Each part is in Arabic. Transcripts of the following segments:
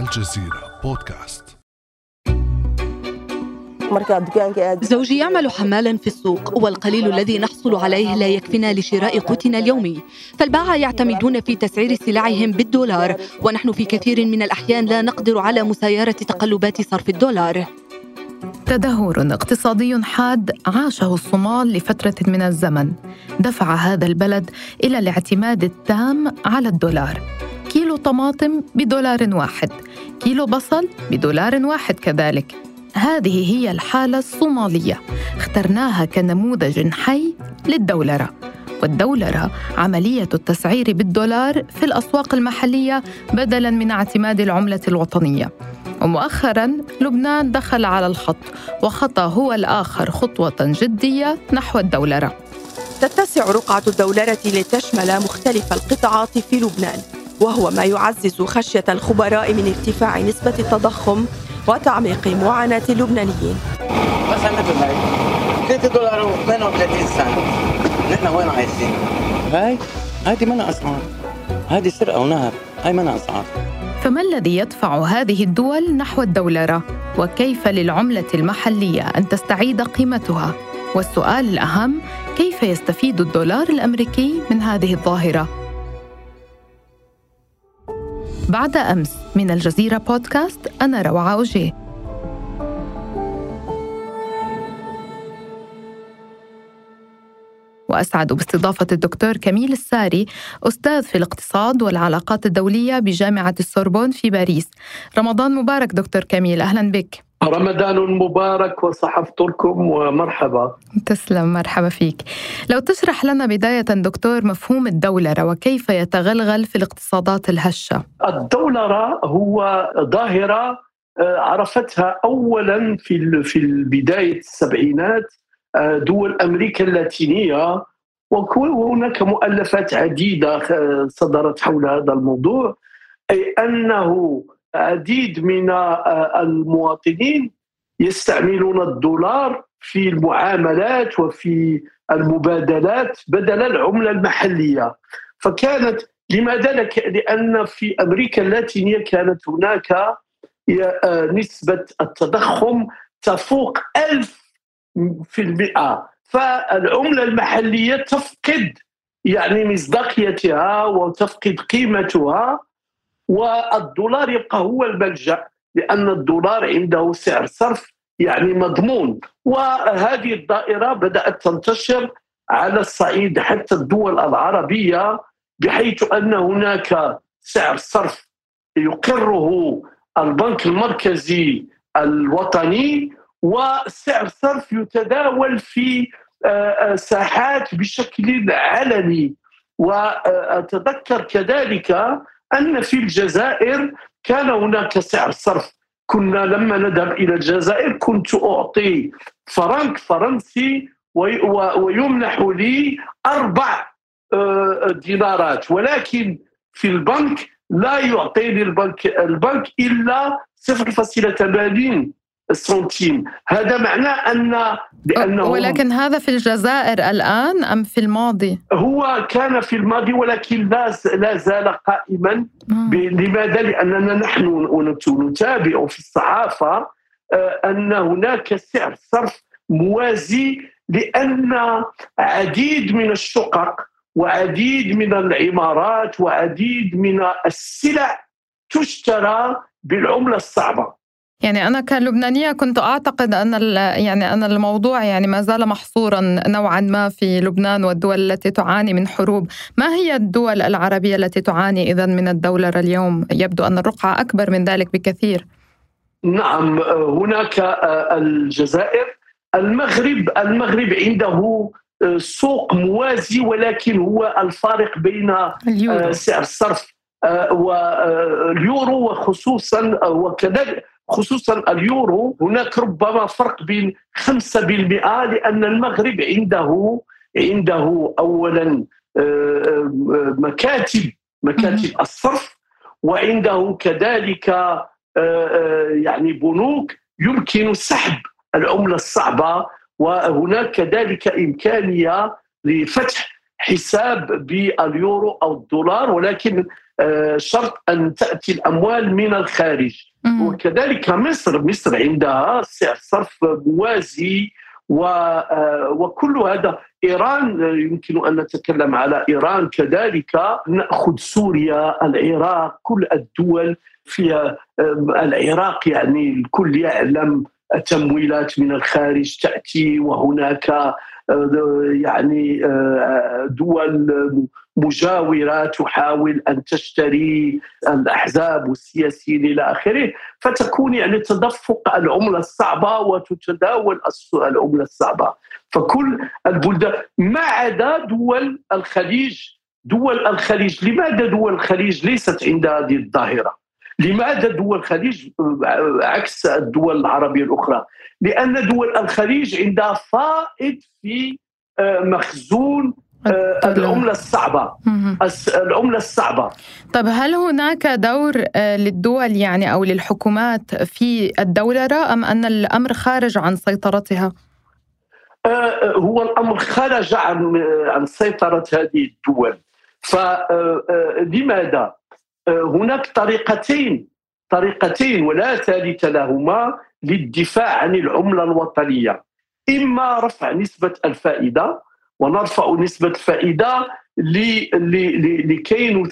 الجزيرة بودكاست. زوجي يعمل حمالا في السوق والقليل الذي نحصل عليه لا يكفينا لشراء قوتنا اليومي. فالباعة يعتمدون في تسعير سلعهم بالدولار ونحن في كثير من الأحيان لا نقدر على مسايرة تقلبات صرف الدولار. تدهور اقتصادي حاد عاشه الصومال لفترة من الزمن. دفع هذا البلد إلى الاعتماد التام على الدولار. كيلو طماطم بدولار واحد. كيلو بصل بدولار واحد كذلك. هذه هي الحالة الصومالية. اخترناها كنموذج حي للدولرة. والدولرة عملية التسعير بالدولار في الأسواق المحلية بدلاً من اعتماد العملة الوطنية. ومؤخرا لبنان دخل على الخط وخطى هو الآخر خطوة جدية نحو الدولرة. تتسع رقعة الدولرة لتشمل مختلف القطاعات في لبنان. وهو ما يعزز خشية الخبراء من ارتفاع نسبة التضخم وتعميق معاناة اللبنانيين. مثلا مثل هاي 3 دولار و38 سنت نحن وين عايشين؟ هاي هذه منا اسعار هذه سرقه ونهب هاي منا اسعار فما الذي يدفع هذه الدول نحو الدولره وكيف للعملة المحلية أن تستعيد قيمتها؟ والسؤال الأهم كيف يستفيد الدولار الأمريكي من هذه الظاهرة؟ بعد أمس من الجزيرة بودكاست أنا روعة اوجيه وأسعد باستضافة الدكتور كميل الساري أستاذ في الاقتصاد والعلاقات الدولية بجامعة السوربون في باريس. رمضان مبارك دكتور كميل أهلا بك. رمضان مبارك وصحفتكم ومرحبا. تسلم مرحبا فيك. لو تشرح لنا بداية دكتور مفهوم الدولرة وكيف يتغلغل في الاقتصادات الهشة؟ الدولرة هو ظاهرة آه، عرفتها أولا في في بداية السبعينات دول أمريكا اللاتينية. وهناك مؤلفات عديدة صدرت حول هذا الموضوع. أي أنه عديد من آه، المواطنين يستعملون الدولار في المعاملات وفي المبادلات بدل العملة المحلية. فكانت لماذا لأن في أمريكا اللاتينية كانت هناك آه، نسبة التضخم تفوق ألف في المئة فالعملة المحلية تفقد يعني مصداقيتها وتفقد قيمتها والدولار يبقى هو الملجأ لأن الدولار عنده سعر صرف يعني مضمون. وهذه الدائرة بدأت تنتشر على الصعيد حتى الدول العربية بحيث أن هناك سعر صرف يقره البنك المركزي الوطني وسعر صرف يتداول في آه، آه، ساحات بشكل علني. وأتذكر كذلك أن في الجزائر كان هناك سعر صرف. كنا لما نذهب إلى الجزائر كنت أعطي فرنك فرنسي ويمنح لي أربع آه، دينارات. ولكن في البنك لا يعطيني البنك البنك إلا 0.80 سنتيم هذا معناه أن بأنه ولكن هذا في الجزائر الآن أم في الماضي؟ هو كان في الماضي ولكن لا لا زال قائما لماذا؟ لأننا نحن نتابع في الصحافة آه، أن هناك سعر صرف موازي لأن عديد من الشقق وعديد من العمارات وعديد من السلع تشترى بالعملة الصعبة يعني أنا كلبنانية كنت أعتقد أن يعني أن الموضوع يعني ما زال محصورا نوعا ما في لبنان والدول التي تعاني من حروب، ما هي الدول العربية التي تعاني إذا من الدولرة اليوم؟ يبدو أن الرقعة أكبر من ذلك بكثير. نعم هناك الجزائر، المغرب المغرب عنده سوق موازي ولكن هو الفارق بين اليورو. سعر الصرف واليورو وخصوصا وكذلك خصوصا اليورو هناك ربما فرق بين 5% لأن المغرب عنده عنده أولا آه، آه، مكاتب مكاتب الصرف وعنده كذلك آه، يعني بنوك يمكن سحب العملة الصعبة وهناك كذلك إمكانية لفتح حساب باليورو أو الدولار ولكن آه، شرط أن تأتي الأموال من الخارج. وكذلك مصر مصر عندها سعر صرف موازي آه، وكل هذا. إيران يمكن أن نتكلم على إيران كذلك. نأخذ سوريا العراق كل الدول فيها العراق يعني الكل يعلم تمويلات من الخارج تأتي وهناك يعني آه، دول مجاورة تحاول أن تشتري الأحزاب والسياسيين إلى آخره فتكون يعني تدفق العملة الصعبة وتتداول العملة الصعبة. فكل البلدان ما عدا دول الخليج دول الخليج. لماذا دول الخليج ليست عندها هذه الظاهرة؟ لماذا دول الخليج عكس الدول العربية الأخرى؟ لأن دول الخليج عندها فائض في آه، مخزون آه، العملة الصعبة. العملة الصعبة. طيب هل هناك دور آه، للدول يعني أو للحكومات في الدولرة أم أن الأمر خارج عن سيطرتها؟ هو الأمر خرج عن عن سيطرة هذه الدول. فلماذا؟ هناك طريقتين طريقتين ولا ثالث لهما للدفاع عن العملة الوطنية. إما رفع نسبة الفائدة ونرفع نسبة الفائدة لكي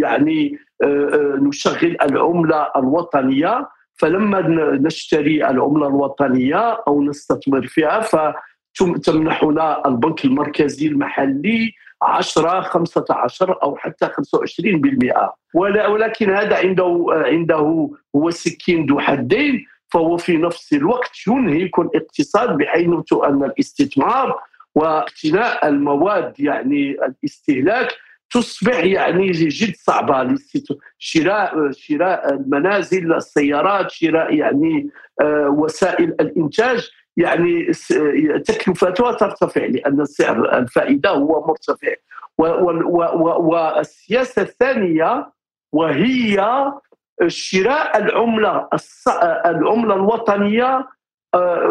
يعني آه، آه، نشغل العملة الوطنية. فلما نشتري العملة الوطنية أو نستثمر فيها فتمنحنا البنك المركزي المحلي 10 15 أو حتى 25% ولكن هذا عنده عنده هو سكين ذو حدين فهو في نفس الوقت ينهك الاقتصاد بحيث أن الاستثمار واقتناء المواد يعني الاستهلاك تصبح يعني جد صعبة شراء شراء المنازل السيارات شراء يعني آه، وسائل الإنتاج. يعني تكلفتها ترتفع لأن سعر الفائدة هو مرتفع. والسياسة الثانية وهي شراء العملة العملة الوطنية آه،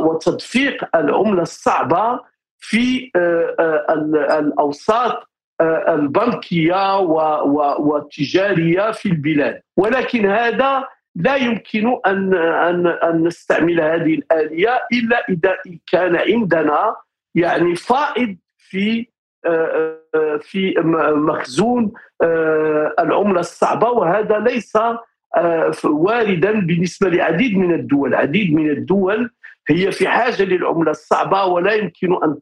وتدفيق العملة الصعبة في آه، آه، الأوساط البنكية والتجاريه في البلاد. ولكن هذا لا يمكن ان ان أن نستعمل هذه الآلية إلا إذا كان عندنا يعني فائض في آه، آه، في مخزون آه، العملة الصعبة وهذا ليس واردا بالنسبة لعديد من الدول، عديد من الدول هي في حاجة للعملة الصعبة ولا يمكن أن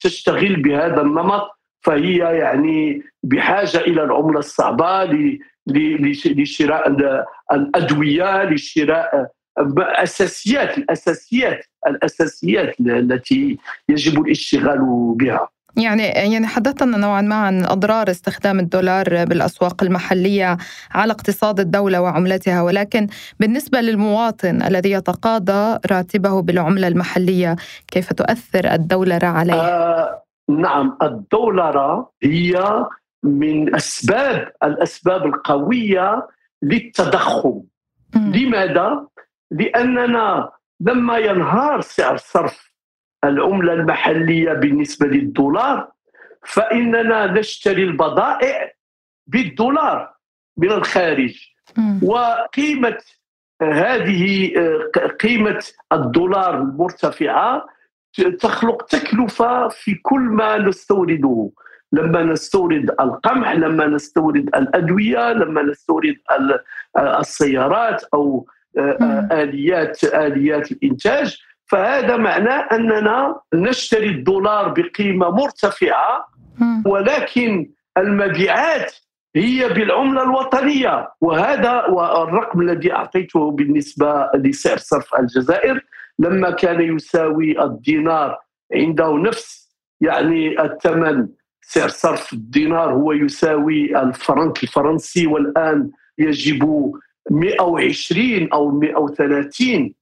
تشتغل بهذا النمط فهي يعني بحاجة إلى العملة الصعبة لشراء الأدوية لشراء أساسيات الأساسيات الأساسيات التي يجب الاشتغال بها يعني يعني حدثنا نوعا ما عن أضرار استخدام الدولار بالأسواق المحلية على اقتصاد الدولة وعملتها ولكن بالنسبة للمواطن الذي يتقاضى راتبه بالعملة المحلية كيف تؤثر الدولره عليه؟ آه نعم الدولره هي من أسباب الأسباب القوية للتضخم. لماذا؟ لأننا لما ينهار سعر صرف العملة المحلية بالنسبة للدولار فإننا نشتري البضائع بالدولار من الخارج. وقيمة هذه قيمة الدولار المرتفعة تخلق تكلفة في كل ما نستورده. لما نستورد القمح لما نستورد الأدوية لما نستورد السيارات أو آليات آليات الإنتاج فهذا معناه أننا نشتري الدولار بقيمة مرتفعة ولكن المبيعات هي بالعملة الوطنية. وهذا والرقم الذي أعطيته بالنسبة لسعر صرف الجزائر لما كان يساوي الدينار عنده نفس يعني الثمن سعر صرف الدينار هو يساوي الفرنك الفرنسي والآن يجب 120 أو 130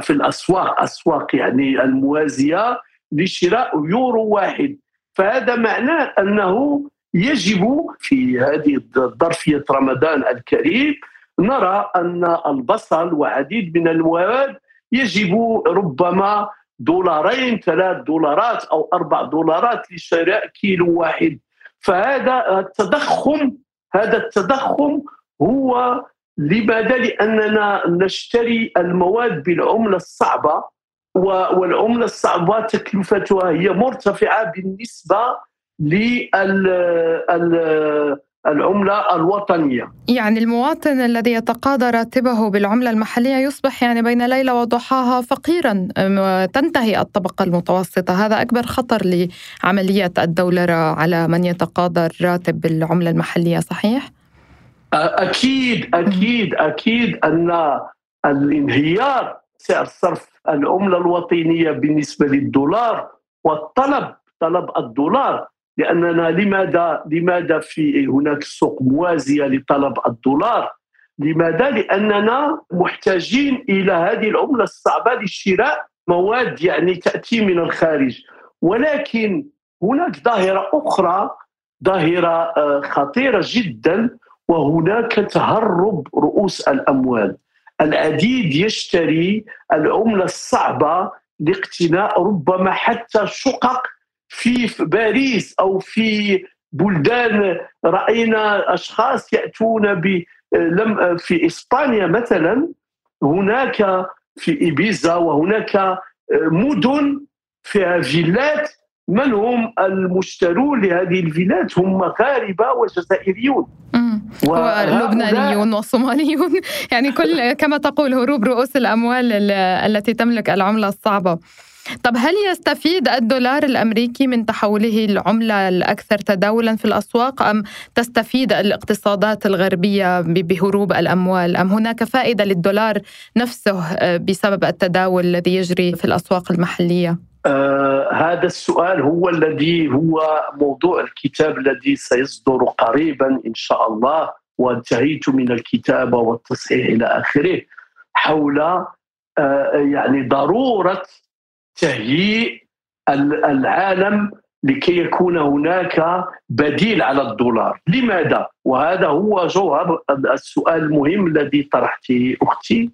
في الاسواق أسواق يعني الموازية لشراء يورو واحد. فهذا معناه أنه يجب في هذه ظرفية رمضان الكريم نرى أن البصل وعديد من المواد يجب ربما دولارين ثلاث دولارات أو أربع دولارات لشراء كيلو واحد فهذا التضخم هذا التضخم هو لماذا؟ لاننا نشتري المواد بالعملة الصعبة والعملة الصعبة تكلفتها هي مرتفعة بالنسبة لل العملة الوطنية. يعني المواطن الذي يتقاضى راتبه بالعملة المحلية يصبح يعني بين ليلة وضحاها فقيرا. تنتهي الطبقة المتوسطة. هذا أكبر خطر لعملية الدولرة على من يتقاضى الراتب بالعملة المحلية صحيح؟ أكيد أكيد أكيد أن الانهيار سعر صرف العملة الوطنية بالنسبة للدولار والطلب طلب الدولار لأننا لماذا لماذا في هناك سوق موازية لطلب الدولار؟ لماذا؟ لأننا محتاجين إلى هذه العملة الصعبة لشراء مواد يعني تأتي من الخارج ولكن هناك ظاهرة أخرى ظاهرة آه، خطيرة جدا وهناك تهرب رؤوس الأموال العديد يشتري العملة الصعبة لاقتناء ربما حتى شقق في باريس أو في بلدان رأينا أشخاص يأتون ب لم في إسبانيا مثلا هناك في إيبيزا وهناك مدن فيها فيلات من هم المشترون لهذه الفيلات؟ هم مغاربه وجزائريون. ولبنانيون والصوماليون يعني كل كما تقول هروب رؤوس الأموال التي تملك العملة الصعبة. طب هل يستفيد الدولار الأمريكي من تحوله العملة الأكثر تداولا في الأسواق أم تستفيد الاقتصادات الغربية بهروب الأموال أم هناك فائدة للدولار نفسه آه، بسبب التداول الذي يجري في الأسواق المحلية؟ آه هذا السؤال هو الذي هو موضوع الكتاب الذي سيصدر قريبا إن شاء الله وانتهيت من الكتابه والتصحيح إلى آخره حول آه يعني ضرورة تهيئ العالم لكي يكون هناك بديل على الدولار لماذا؟ وهذا هو جوهر السؤال المهم الذي طرحته أختي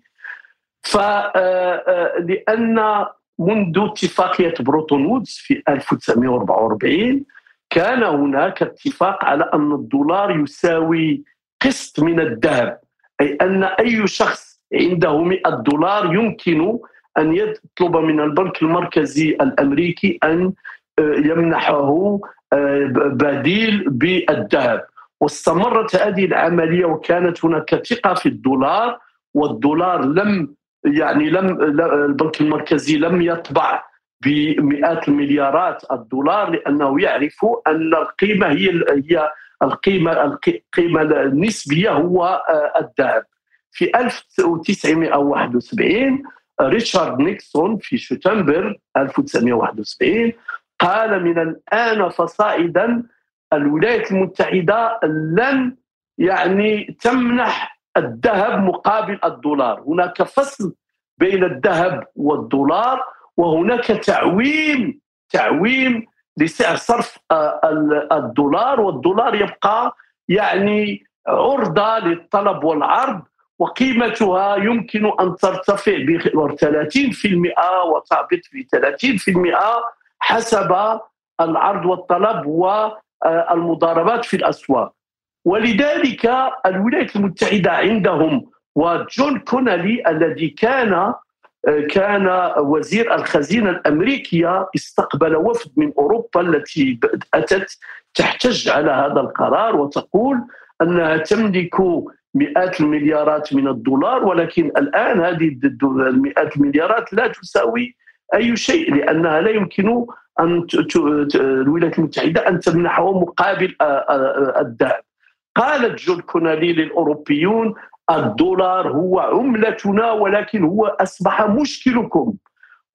فلأن آه، آه، منذ اتفاقية بريتون وودز في 1944 كان هناك اتفاق على أن الدولار يساوي قسط من الذهب أي أن أي شخص عنده 100 دولار يمكن أن يطلب من البنك المركزي الأمريكي أن آه، يمنحه آه، بديل بالذهب. واستمرت هذه العملية وكانت هناك ثقة في الدولار والدولار لم يعني لم البنك المركزي لم يطبع بمئات المليارات الدولار لأنه يعرف أن القيمة هي هي القيمة القيمة النسبية هو آه، الذهب. في 1971 ريتشارد نيكسون في شتنبر 1971 قال من الآن فصاعدا الولايات المتحدة لن يعني تمنح الذهب مقابل الدولار. هناك فصل بين الذهب والدولار وهناك تعويم تعويم لسعر صرف آه، الدولار والدولار يبقى يعني عرضة للطلب والعرض وقيمتها يمكن أن ترتفع ب 30% وتهبط ب 30% حسب العرض والطلب والمضاربات في الأسواق. ولذلك الولايات المتحدة عندهم وجون كونالي الذي كان كان وزير الخزينة الأمريكية استقبل وفد من أوروبا التي أتت تحتج على هذا القرار وتقول أنها تملك مئات المليارات من الدولار ولكن الآن هذه المئات المليارات لا تساوي أي شيء لأنها لا يمكن أن الولايات المتحدة أن تمنحه مقابل الذهب. قالت جون كونالي للأوروبيون الدولار هو عملتنا ولكن هو أصبح مشكلكم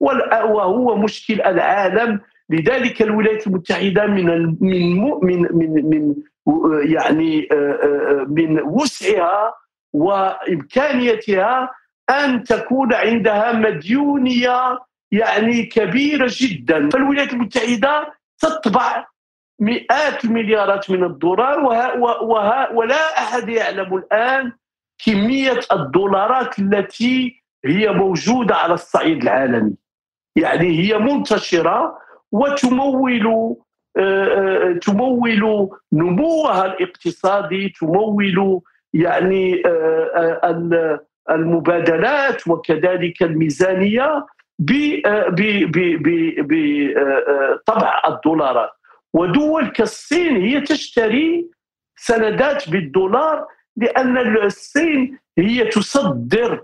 وهو مشكل العالم لذلك الولايات المتحدة من من من من, من يعني آه، آه، آه، من وسعها وإمكانيتها أن تكون عندها مديونية يعني كبيرة جدا. فالولايات المتحدة تطبع مئات المليارات من الدولار وها وها ولا أحد يعلم الآن كمية الدولارات التي هي موجودة على الصعيد العالمي. يعني هي منتشرة وتمول تمول نموها الاقتصادي تمول يعني المبادلات وكذلك الميزانية بطبع الدولارات. ودول كالصين هي تشتري سندات بالدولار لأن الصين هي تصدر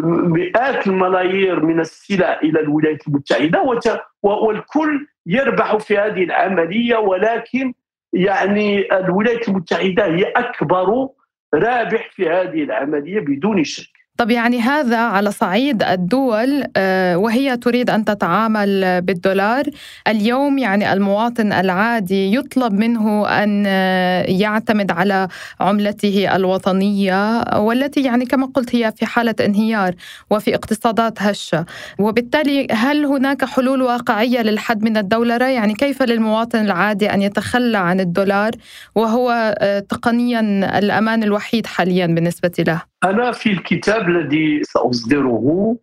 مئات الملايير من السلع إلى الولايات المتحدة والكل يربح في هذه العملية ولكن يعني الولايات المتحدة هي أكبر رابح في هذه العملية بدون شك. طب يعني هذا على صعيد الدول آه، وهي تريد أن تتعامل بالدولار. اليوم يعني المواطن العادي يطلب منه أن آه، يعتمد على عملته الوطنية والتي يعني كما قلت هي في حالة انهيار وفي اقتصادات هشة. وبالتالي هل هناك حلول واقعية للحد من الدولره يعني كيف للمواطن العادي أن يتخلى عن الدولار وهو آه، تقنيا الأمان الوحيد حاليا بالنسبة له؟ أنا في الكتاب الذي سأصدره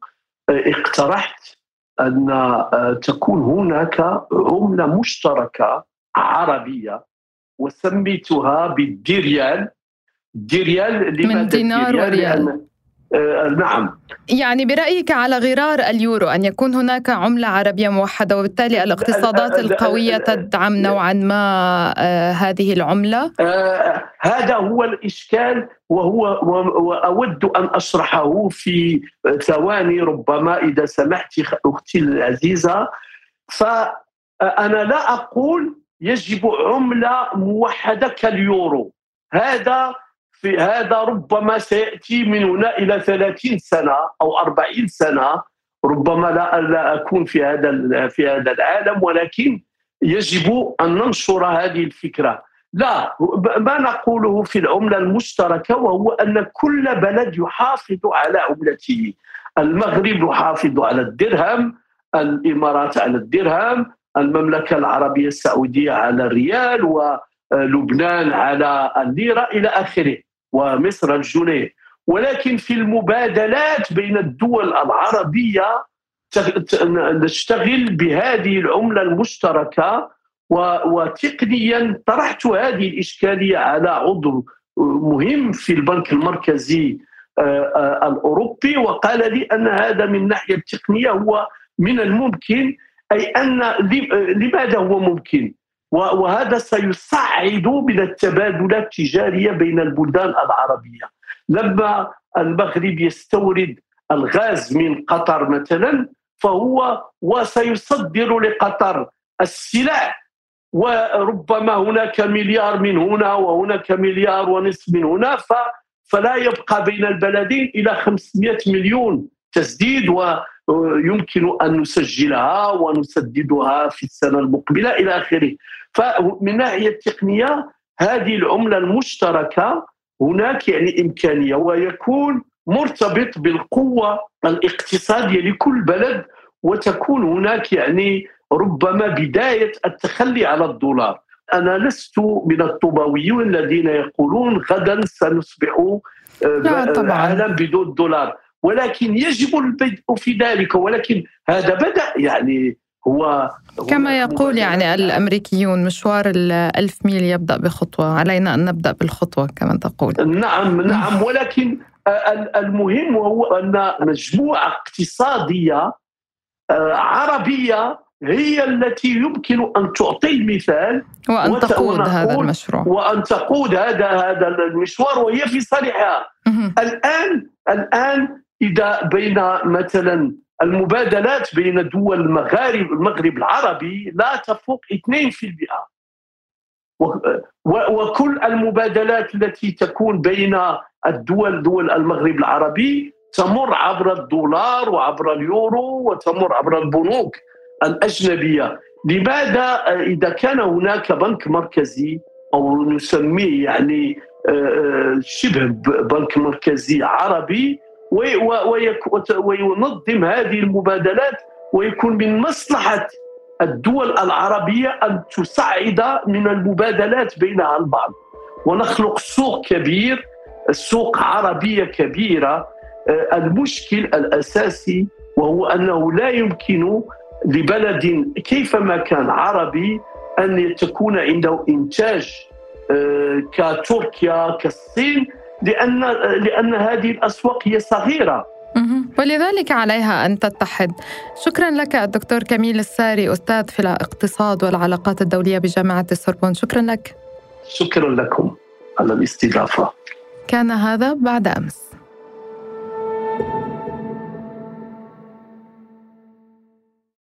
آه، اقترحت أن آه، تكون هناك عملة مشتركة عربية وسميتها بالديريال. ديريال من دينار وريال. نعم. يعني برأيك على غرار اليورو أن يكون هناك عملة عربية موحدة وبالتالي الاقتصادات القوية تدعم نوعا ما آه، هذه العملة؟ آه، هذا هو الإشكال وهو وأود أن أشرحه في ثواني ربما إذا سمحت أختي العزيزة. فأنا لا أقول يجب عملة موحدة كاليورو. هذا في هذا ربما سيأتي من هنا إلى 30 سنة أو 40 سنة. ربما لا أكون في هذا في هذا العالم ولكن يجب أن ننشر هذه الفكرة. لا ما نقوله في العملة المشتركة وهو أن كل بلد يحافظ على عملته. المغرب يحافظ على الدرهم الإمارات على الدرهم المملكة العربية السعودية على الريال ولبنان على الليره إلى آخره. ومصر الجنيه ولكن في المبادلات بين الدول العربية نشتغل بهذه العملة المشتركة وتقنيا طرحت هذه الإشكالية على عضو مهم في البنك المركزي آه، آه، الأوروبي وقال لي أن هذا من الناحية التقنية هو من الممكن أي أن لماذا هو ممكن؟ وهذا سيصعد من التبادلات التجاريه بين البلدان العربية. لما المغرب يستورد الغاز من قطر مثلا فهو وسيصدر لقطر السلع. وربما هناك مليار من هنا وهناك مليار ونصف من هنا فلا يبقى بين البلدين إلى 500 مليون تسديد ويمكن أن نسجلها ونسددها في السنة المقبلة إلى آخره. فمن الناحيه التقنية هذه العملة المشتركة هناك يعني إمكانية ويكون مرتبط بالقوة الاقتصادية لكل بلد وتكون هناك يعني ربما بداية التخلي على الدولار. أنا لست من الطوباويين الذين يقولون غدا سنصبح آه، عالم بدون دولار. ولكن يجب البدء في ذلك ولكن هذا بدأ يعني هو كما يقول يعني الأمريكيون مشوار الألف ميل يبدأ بخطوة علينا أن نبدأ بالخطوة كما تقول. نعم نعم ولكن المهم هو أن مجموعة اقتصادية آه، عربية هي التي يمكن أن تعطي المثال وأن تقود هذا المشروع. وأن تقود هذا هذا المشوار وهي في صالحها. الآن الآن إذا بين مثلا المبادلات بين دول المغارب المغرب العربي لا تفوق 2% وكل المبادلات التي تكون بين الدول دول المغرب العربي تمر عبر الدولار وعبر اليورو وتمر عبر البنوك الأجنبية. لماذا؟ إذا كان هناك بنك مركزي أو نسميه يعني آه، آه، شبه بنك مركزي عربي وينظم هذه المبادلات ويكون من مصلحة الدول العربية أن تساعد من المبادلات بينها البعض. ونخلق سوق كبير سوق عربية كبيرة. آه، المشكل الأساسي وهو أنه لا يمكن لبلد كيفما كان عربي أن تكون عنده إنتاج آه، كتركيا كالصين لأن لأن هذه الأسواق هي صغيرة ولذلك عليها أن تتحد. شكرا لك الدكتور كميل الساري أستاذ في الاقتصاد والعلاقات الدولية بجامعة السوربون، شكرا لك. شكرا لكم على الاستضافة. كان هذا بعد أمس.